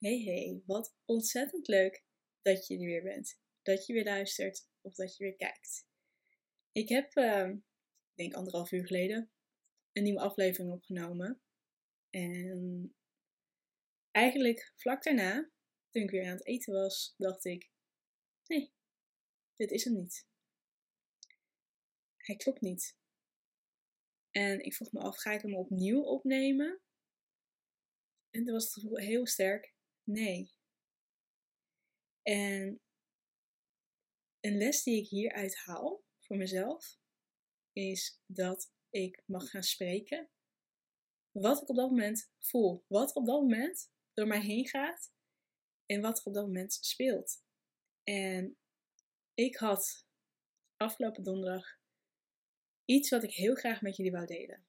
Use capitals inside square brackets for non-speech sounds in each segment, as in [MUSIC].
Hey hey, wat ontzettend leuk dat je er weer bent. Dat je weer luistert of dat je weer kijkt. Ik heb, uh, denk anderhalf uur geleden, een nieuwe aflevering opgenomen. En eigenlijk vlak daarna, toen ik weer aan het eten was, dacht ik: nee, dit is hem niet. Hij klopt niet. En ik vroeg me af: ga ik hem opnieuw opnemen? En toen was het gevoel heel sterk Nee. En een les die ik hieruit haal voor mezelf is dat ik mag gaan spreken wat ik op dat moment voel, wat op dat moment door mij heen gaat en wat er op dat moment speelt. En ik had afgelopen donderdag iets wat ik heel graag met jullie wou delen.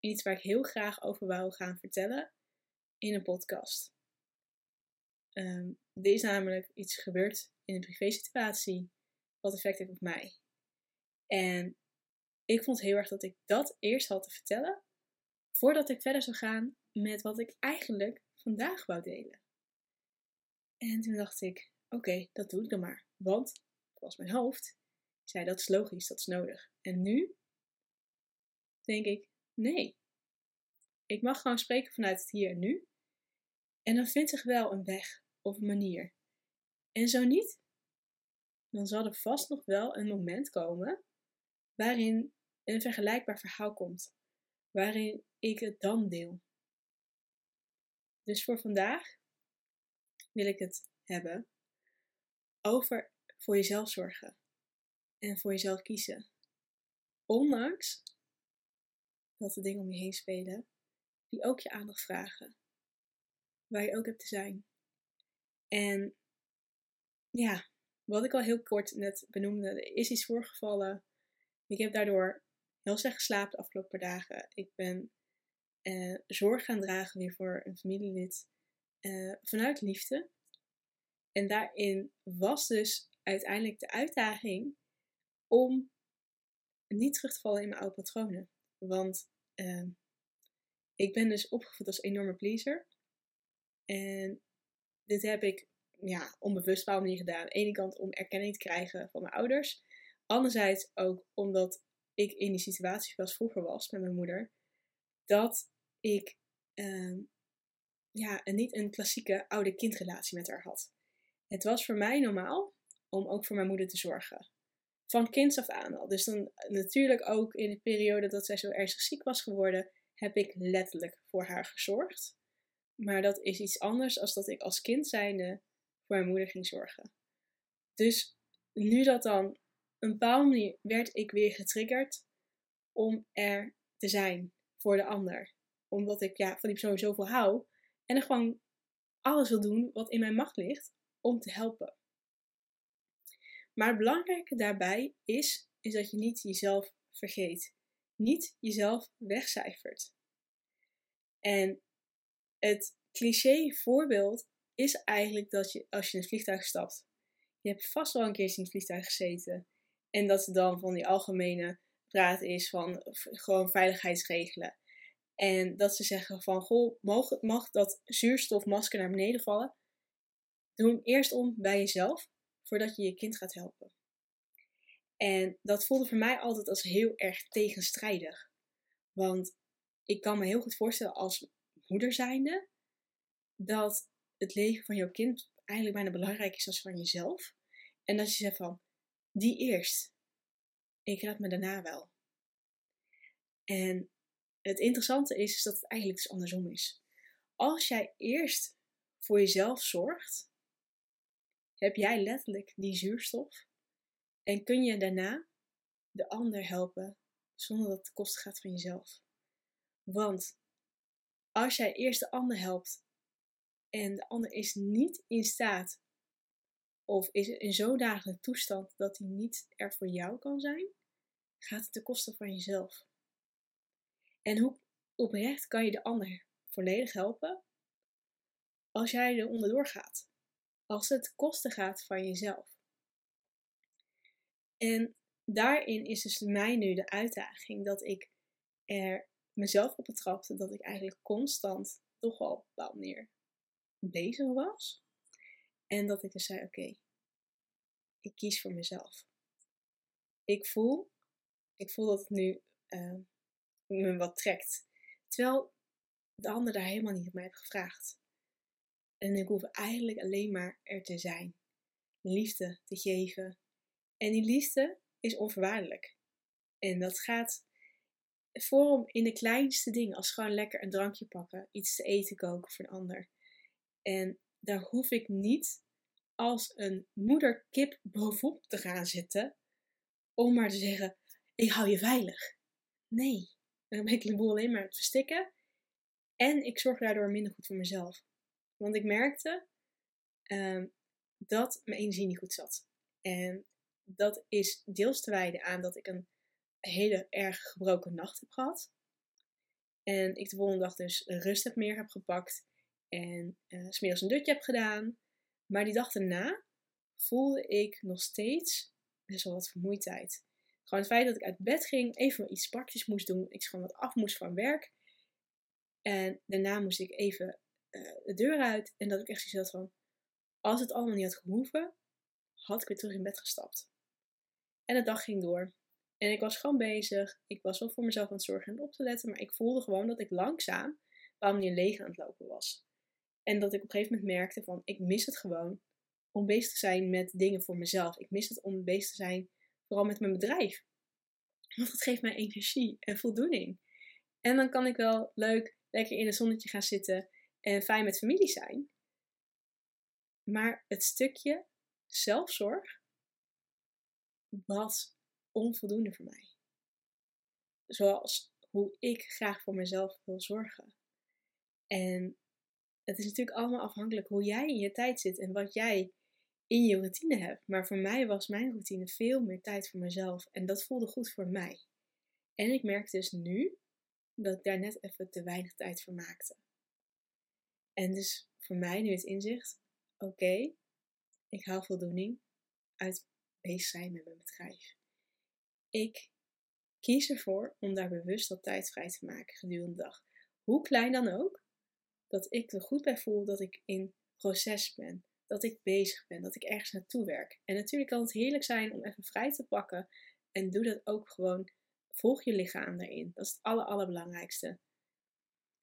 Iets waar ik heel graag over wou gaan vertellen in een podcast. Um, er is namelijk iets gebeurd in een privésituatie wat effect heeft op mij. En ik vond heel erg dat ik dat eerst had te vertellen voordat ik verder zou gaan met wat ik eigenlijk vandaag wou delen. En toen dacht ik, oké, dat doe ik dan maar. Want, was mijn hoofd, zei dat is logisch, dat is nodig. En nu denk ik, nee. Ik mag gewoon spreken vanuit het hier en nu. En dan vindt zich wel een weg of manier. En zo niet, dan zal er vast nog wel een moment komen waarin een vergelijkbaar verhaal komt, waarin ik het dan deel. Dus voor vandaag wil ik het hebben over voor jezelf zorgen en voor jezelf kiezen. Ondanks dat de dingen om je heen spelen die ook je aandacht vragen, waar je ook hebt te zijn. En ja, wat ik al heel kort net benoemde, er is iets voorgevallen. Ik heb daardoor heel slecht geslapen de afgelopen dagen. Ik ben eh, zorg gaan dragen weer voor een familielid eh, vanuit liefde. En daarin was dus uiteindelijk de uitdaging om niet terug te vallen in mijn oude patronen. Want uh, ik ben dus opgevoed als enorme pleaser. En dit heb ik ja, onbewust een manier gedaan. Aan de ene kant om erkenning te krijgen van mijn ouders. Anderzijds ook omdat ik in die situatie was vroeger was met mijn moeder. Dat ik uh, ja, niet een klassieke oude-kindrelatie met haar had. Het was voor mij normaal om ook voor mijn moeder te zorgen. Van kinds af aan al. Dus dan natuurlijk ook in de periode dat zij zo ernstig ziek was geworden, heb ik letterlijk voor haar gezorgd. Maar dat is iets anders dan dat ik als kind zijnde voor mijn moeder ging zorgen. Dus nu dat dan een bepaalde manier werd ik weer getriggerd om er te zijn voor de ander. Omdat ik ja, van die persoon zoveel hou en er gewoon alles wil doen wat in mijn macht ligt om te helpen. Maar het belangrijke daarbij is, is dat je niet jezelf vergeet. Niet jezelf wegcijfert. En het cliché voorbeeld is eigenlijk dat je als je in het vliegtuig stapt, je hebt vast wel een keer in het vliegtuig gezeten. En dat er dan van die algemene praat is van gewoon veiligheidsregelen. En dat ze zeggen van, goh, mag, mag dat zuurstofmasker naar beneden vallen? Doe hem eerst om bij jezelf, voordat je je kind gaat helpen. En dat voelde voor mij altijd als heel erg tegenstrijdig. Want ik kan me heel goed voorstellen als moeder zijnde, dat het leven van jouw kind eigenlijk bijna belangrijk is als van jezelf. En dat je zegt van, die eerst. Ik red me daarna wel. En het interessante is, is dat het eigenlijk dus andersom is. Als jij eerst voor jezelf zorgt, heb jij letterlijk die zuurstof en kun je daarna de ander helpen zonder dat het kosten gaat van jezelf. Want als jij eerst de ander helpt en de ander is niet in staat of is in zodanige toestand dat hij niet er voor jou kan zijn, gaat het ten koste van jezelf. En hoe oprecht kan je de ander volledig helpen als jij er onderdoor gaat? Als het kosten gaat van jezelf. En daarin is dus mij nu de uitdaging dat ik er mezelf op betrapte dat ik eigenlijk constant toch wel manier bezig was. En dat ik dus zei: Oké, ik kies voor mezelf. Ik voel, ik voel dat het nu uh, me wat trekt. Terwijl de ander daar helemaal niet op mij heeft gevraagd. En ik hoef eigenlijk alleen maar er te zijn. Liefde te geven. En die liefde is onvoorwaardelijk. En dat gaat vorm in de kleinste dingen. Als gewoon lekker een drankje pakken, iets te eten koken voor een ander. En daar hoef ik niet als een moederkip bovenop te gaan zitten. Om maar te zeggen, ik hou je veilig. Nee, dan ben ik de boel alleen maar het verstikken. En ik zorg daardoor minder goed voor mezelf. Want ik merkte uh, dat mijn energie niet goed zat. En dat is deels te wijden aan dat ik een hele erg gebroken nacht heb gehad. En ik de volgende dag dus rust heb meer heb gepakt. En uh, smiddags een dutje heb gedaan. Maar die dag daarna voelde ik nog steeds best wel wat vermoeidheid. Gewoon het feit dat ik uit bed ging, even iets praktisch moest doen. Ik gewoon wat af moest van werk. En daarna moest ik even uh, de deur uit. En dat ik echt zoiets had van, als het allemaal niet had gehoeven, had ik weer terug in bed gestapt. En de dag ging door. En ik was gewoon bezig. Ik was wel voor mezelf aan het zorgen en op te letten. Maar ik voelde gewoon dat ik langzaam waarom die leeg aan het lopen was. En dat ik op een gegeven moment merkte van ik mis het gewoon om bezig te zijn met dingen voor mezelf. Ik mis het om bezig te zijn vooral met mijn bedrijf. Want dat geeft mij energie en voldoening. En dan kan ik wel leuk lekker in het zonnetje gaan zitten en fijn met familie zijn. Maar het stukje zelfzorg was onvoldoende voor mij. Zoals hoe ik graag voor mezelf wil zorgen. En het is natuurlijk allemaal afhankelijk hoe jij in je tijd zit en wat jij in je routine hebt. Maar voor mij was mijn routine veel meer tijd voor mezelf. En dat voelde goed voor mij. En ik merk dus nu dat ik daar net even te weinig tijd voor maakte. En dus voor mij nu het inzicht: oké, ik haal voldoening uit bezig zijn met mijn bedrijf. Ik kies ervoor om daar bewust wat tijd vrij te maken gedurende de dag. Hoe klein dan ook, dat ik er goed bij voel dat ik in proces ben, dat ik bezig ben, dat ik ergens naartoe werk. En natuurlijk kan het heerlijk zijn om even vrij te pakken en doe dat ook gewoon. Volg je lichaam daarin. Dat is het aller, allerbelangrijkste.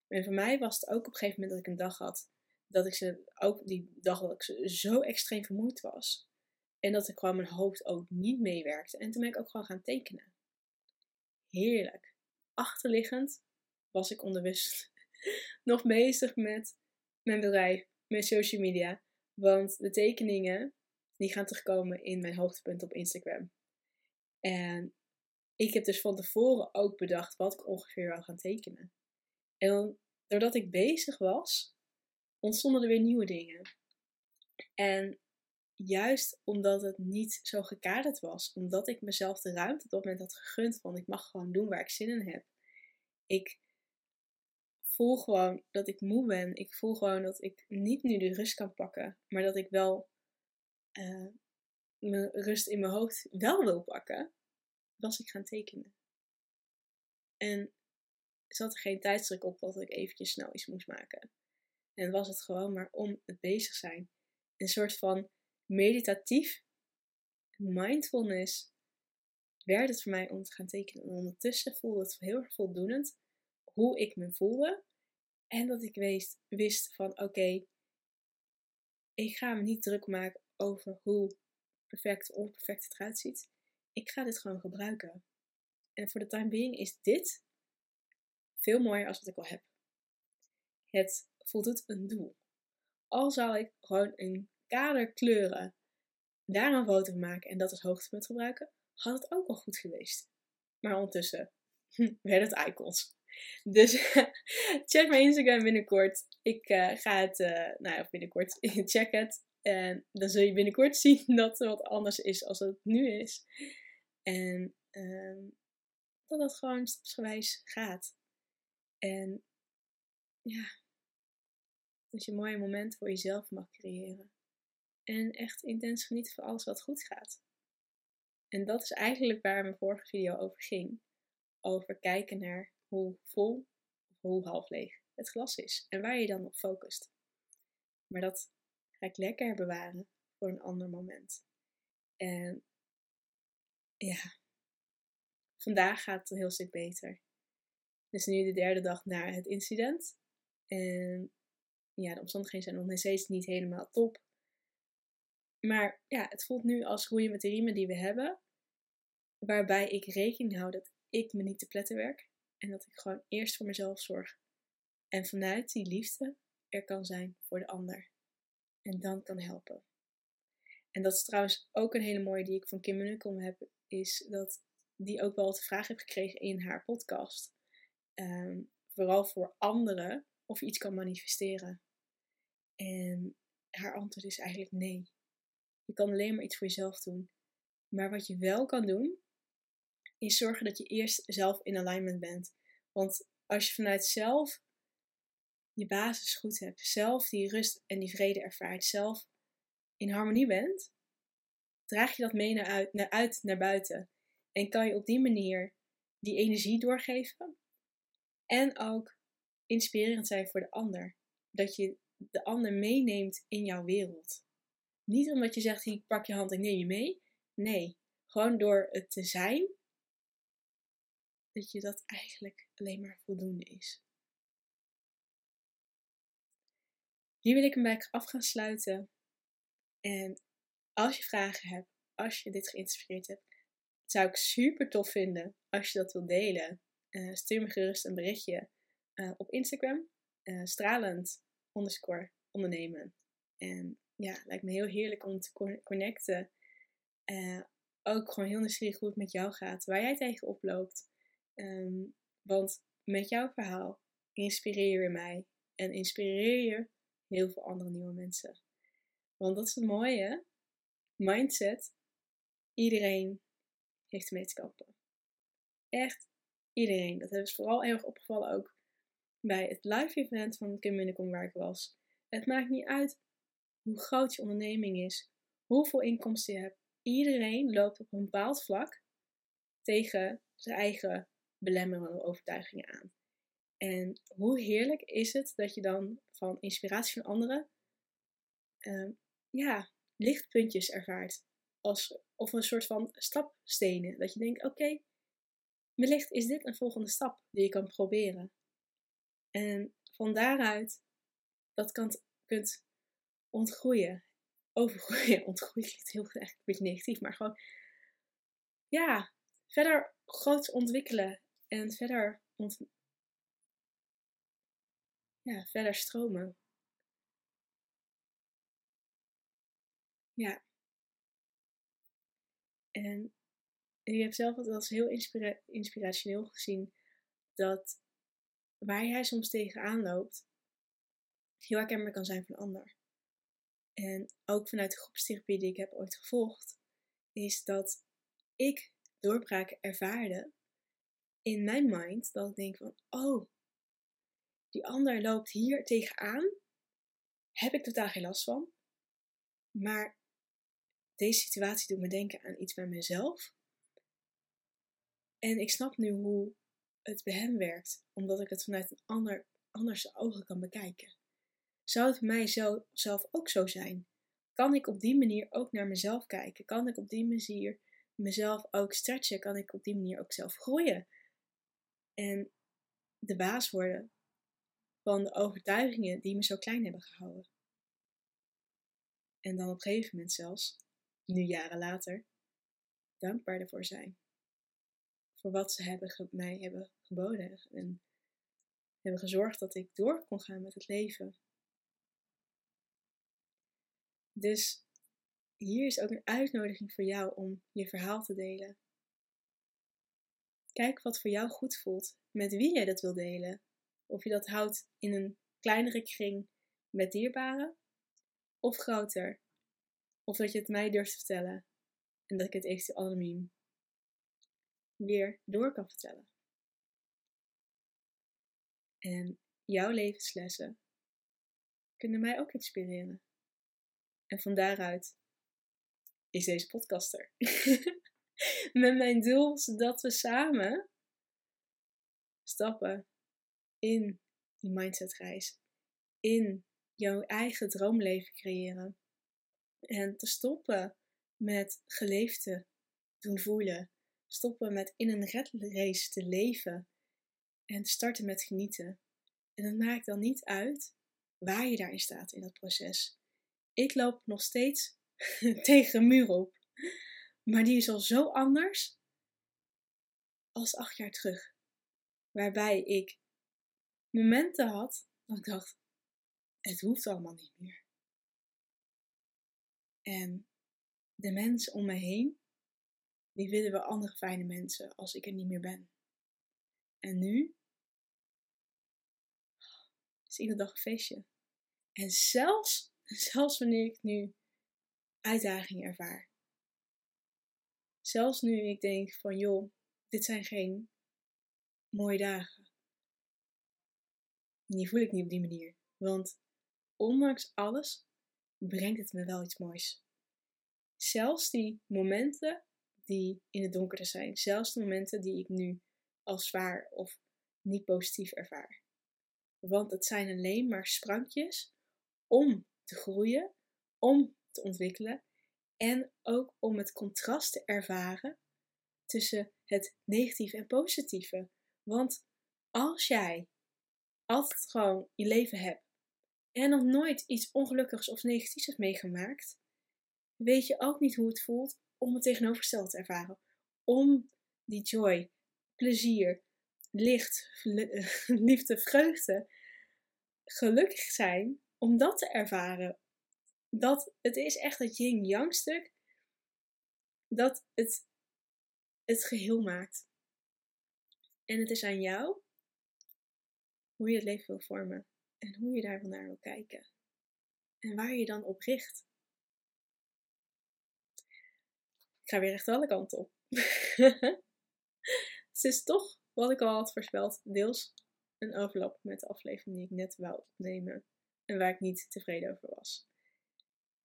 En voor mij was het ook op een gegeven moment dat ik een dag had, dat ik ze ook die dag dat ik zo extreem vermoeid was. En dat ik gewoon mijn hoofd ook niet meewerkte. En toen ben ik ook gewoon gaan tekenen. Heerlijk. Achterliggend was ik onderwist [LAUGHS] nog bezig met mijn bedrijf, met social media. Want de tekeningen, die gaan terugkomen in mijn hoogtepunt op Instagram. En ik heb dus van tevoren ook bedacht wat ik ongeveer wil gaan tekenen. En doordat ik bezig was, ontstonden er weer nieuwe dingen. En juist omdat het niet zo gekaderd was, omdat ik mezelf de ruimte op dat moment had gegund van ik mag gewoon doen waar ik zin in heb. Ik voel gewoon dat ik moe ben. Ik voel gewoon dat ik niet nu de rust kan pakken, maar dat ik wel uh, mijn rust in mijn hoofd wel wil pakken, was ik gaan tekenen. En zat er geen tijdsdruk op dat ik eventjes snel iets moest maken. En was het gewoon maar om het bezig zijn. Een soort van meditatief mindfulness werd het voor mij om te gaan tekenen. En ondertussen voelde het heel erg voldoenend hoe ik me voelde. En dat ik wist, wist van oké, ik ga me niet druk maken over hoe perfect of onperfect het eruit ziet. Ik ga dit gewoon gebruiken. En voor de time being is dit veel mooier als wat ik al heb. Het voldoet een doel. Al zou ik gewoon een kader kleuren, daar een foto van maken en dat als hoogtepunt gebruiken, had het ook al goed geweest. Maar ondertussen werden het icons. Dus [LAUGHS] check mijn Instagram binnenkort. Ik uh, ga het, uh, nou ja, binnenkort, [LAUGHS] check het. En dan zul je binnenkort [LAUGHS] zien dat het wat anders is als het nu is. En uh, dat het gewoon stapsgewijs gaat. En ja, dat je mooie momenten voor jezelf mag creëren. En echt intens genieten van alles wat goed gaat. En dat is eigenlijk waar mijn vorige video over ging. Over kijken naar hoe vol of hoe half leeg het glas is. En waar je dan op focust. Maar dat ga ik lekker bewaren voor een ander moment. En ja, vandaag gaat het een heel stuk beter. Het is nu de derde dag na het incident. En ja, de omstandigheden zijn nog steeds niet helemaal top. Maar ja, het voelt nu als roeien met de riemen die we hebben. Waarbij ik rekening hou dat ik me niet te pletten werk. En dat ik gewoon eerst voor mezelf zorg. En vanuit die liefde er kan zijn voor de ander. En dan kan helpen. En dat is trouwens ook een hele mooie die ik van Kim Munnekom heb. Is dat die ook wel de vraag heeft gekregen in haar podcast. Ehm, vooral voor anderen of je iets kan manifesteren. En haar antwoord is eigenlijk nee. Je kan alleen maar iets voor jezelf doen. Maar wat je wel kan doen, is zorgen dat je eerst zelf in alignment bent. Want als je vanuit zelf je basis goed hebt, zelf die rust en die vrede ervaart, zelf in harmonie bent, draag je dat mee naar uit, naar uit naar buiten. En kan je op die manier die energie doorgeven. En ook inspirerend zijn voor de ander. Dat je de ander meeneemt in jouw wereld. Niet omdat je zegt, ik pak je hand en neem je mee. Nee, gewoon door het te zijn, dat je dat eigenlijk alleen maar voldoende is. Hier wil ik hem bij af gaan sluiten. En als je vragen hebt, als je dit geïnspireerd hebt, zou ik super tof vinden als je dat wilt delen. Uh, stuur me gerust een berichtje uh, op Instagram. Uh, stralend underscore ondernemen. En ja, lijkt me heel heerlijk om te connecten. ook gewoon heel nieuwsgierig hoe het met jou gaat. Waar jij tegenop loopt. Um, want met jouw verhaal inspireer je mij. En inspireer je heel veel andere nieuwe mensen. Want dat is het mooie. Mindset. Iedereen heeft ermee te kampen. Echt iedereen. Dat is vooral erg opgevallen ook bij het live event van Kim Minnekom waar ik was. Het maakt niet uit hoe groot je onderneming is, hoeveel inkomsten je hebt. Iedereen loopt op een bepaald vlak tegen zijn eigen belemmerende overtuigingen aan. En hoe heerlijk is het dat je dan van inspiratie van anderen uh, ja, lichtpuntjes ervaart. Als, of een soort van stapstenen. Dat je denkt, oké, okay, wellicht is dit een volgende stap die je kan proberen. En van daaruit dat kan, kunt ontgroeien. Overgroeien. [LAUGHS] Ontgroeien klinkt heel echt een beetje negatief. Maar gewoon, ja, verder groot ontwikkelen. En verder, ont, ja, verder stromen. Ja. En je hebt zelf het als heel inspira inspirationeel gezien dat waar jij soms tegenaan loopt, heel herkenbaar kan zijn van ander. En ook vanuit de groepstherapie die ik heb ooit gevolgd, is dat ik doorbraken ervaarde in mijn mind. Dat ik denk van, oh, die ander loopt hier tegenaan. Heb ik totaal geen last van. Maar deze situatie doet me denken aan iets bij mezelf. En ik snap nu hoe het bij hem werkt, omdat ik het vanuit een ander, anders ogen kan bekijken. Zou het mij zelf ook zo zijn? Kan ik op die manier ook naar mezelf kijken? Kan ik op die manier mezelf ook stretchen? Kan ik op die manier ook zelf groeien? En de baas worden van de overtuigingen die me zo klein hebben gehouden. En dan op een gegeven moment zelfs, nu jaren later, dankbaar ervoor zijn. Voor wat ze hebben mij hebben geboden en hebben gezorgd dat ik door kon gaan met het leven. Dus hier is ook een uitnodiging voor jou om je verhaal te delen. Kijk wat voor jou goed voelt, met wie jij dat wil delen. Of je dat houdt in een kleinere kring met dierbaren, of groter. Of dat je het mij durft te vertellen en dat ik het eventueel anoniem weer door kan vertellen. En jouw levenslessen kunnen mij ook inspireren. En van daaruit is deze podcaster. [LAUGHS] Met mijn doel dat we samen stappen in die mindsetreis, in jouw eigen droomleven creëren. En te stoppen met geleefde doen voelen. Stoppen met in een red race te leven. En starten met genieten. En het maakt dan niet uit waar je daarin staat in dat proces. Ik loop nog steeds [LAUGHS] tegen een muur op. Maar die is al zo anders als acht jaar terug. Waarbij ik momenten had dat ik dacht, het hoeft allemaal niet meer. En de mensen om me heen, die willen wel andere fijne mensen als ik er niet meer ben. En nu is iedere dag een feestje. En zelfs, [LAUGHS] zelfs wanneer ik nu uitdagingen ervaar. Zelfs nu ik denk van joh, dit zijn geen mooie dagen. En die voel ik niet op die manier. Want ondanks alles brengt het me wel iets moois. Zelfs die momenten die in het donker zijn, zelfs de momenten die ik nu als zwaar of niet positief ervaar. Want het zijn alleen maar sprankjes om te groeien, om te ontwikkelen en ook om het contrast te ervaren tussen het negatieve en positieve. Want als jij altijd gewoon je leven hebt en nog nooit iets ongelukkigs of negatiefs hebt meegemaakt, weet je ook niet hoe het voelt om het tegenovergestelde te ervaren. Om die joy, plezier, licht, [LAUGHS] liefde, vreugde, gelukkig zijn, om dat te ervaren. Dat het is echt dat yin-yang stuk dat het het geheel maakt. En het is aan jou hoe je het leven wil vormen en hoe je daar naar wil kijken. En waar je dan op richt. Ik ga weer echt alle kanten op. [LAUGHS] het is toch, wat ik al had voorspeld, deels een overlap met de aflevering die ik net wou opnemen. En waar ik niet tevreden over was.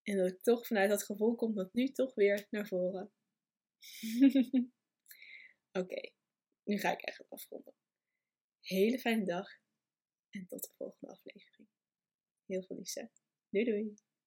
En dat ik toch vanuit dat gevoel komt dat nu toch weer naar voren. [LAUGHS] Oké, nu ga ik echt afronden. Hele fijne dag en tot de volgende aflevering. Heel veel liefde. Doei doei!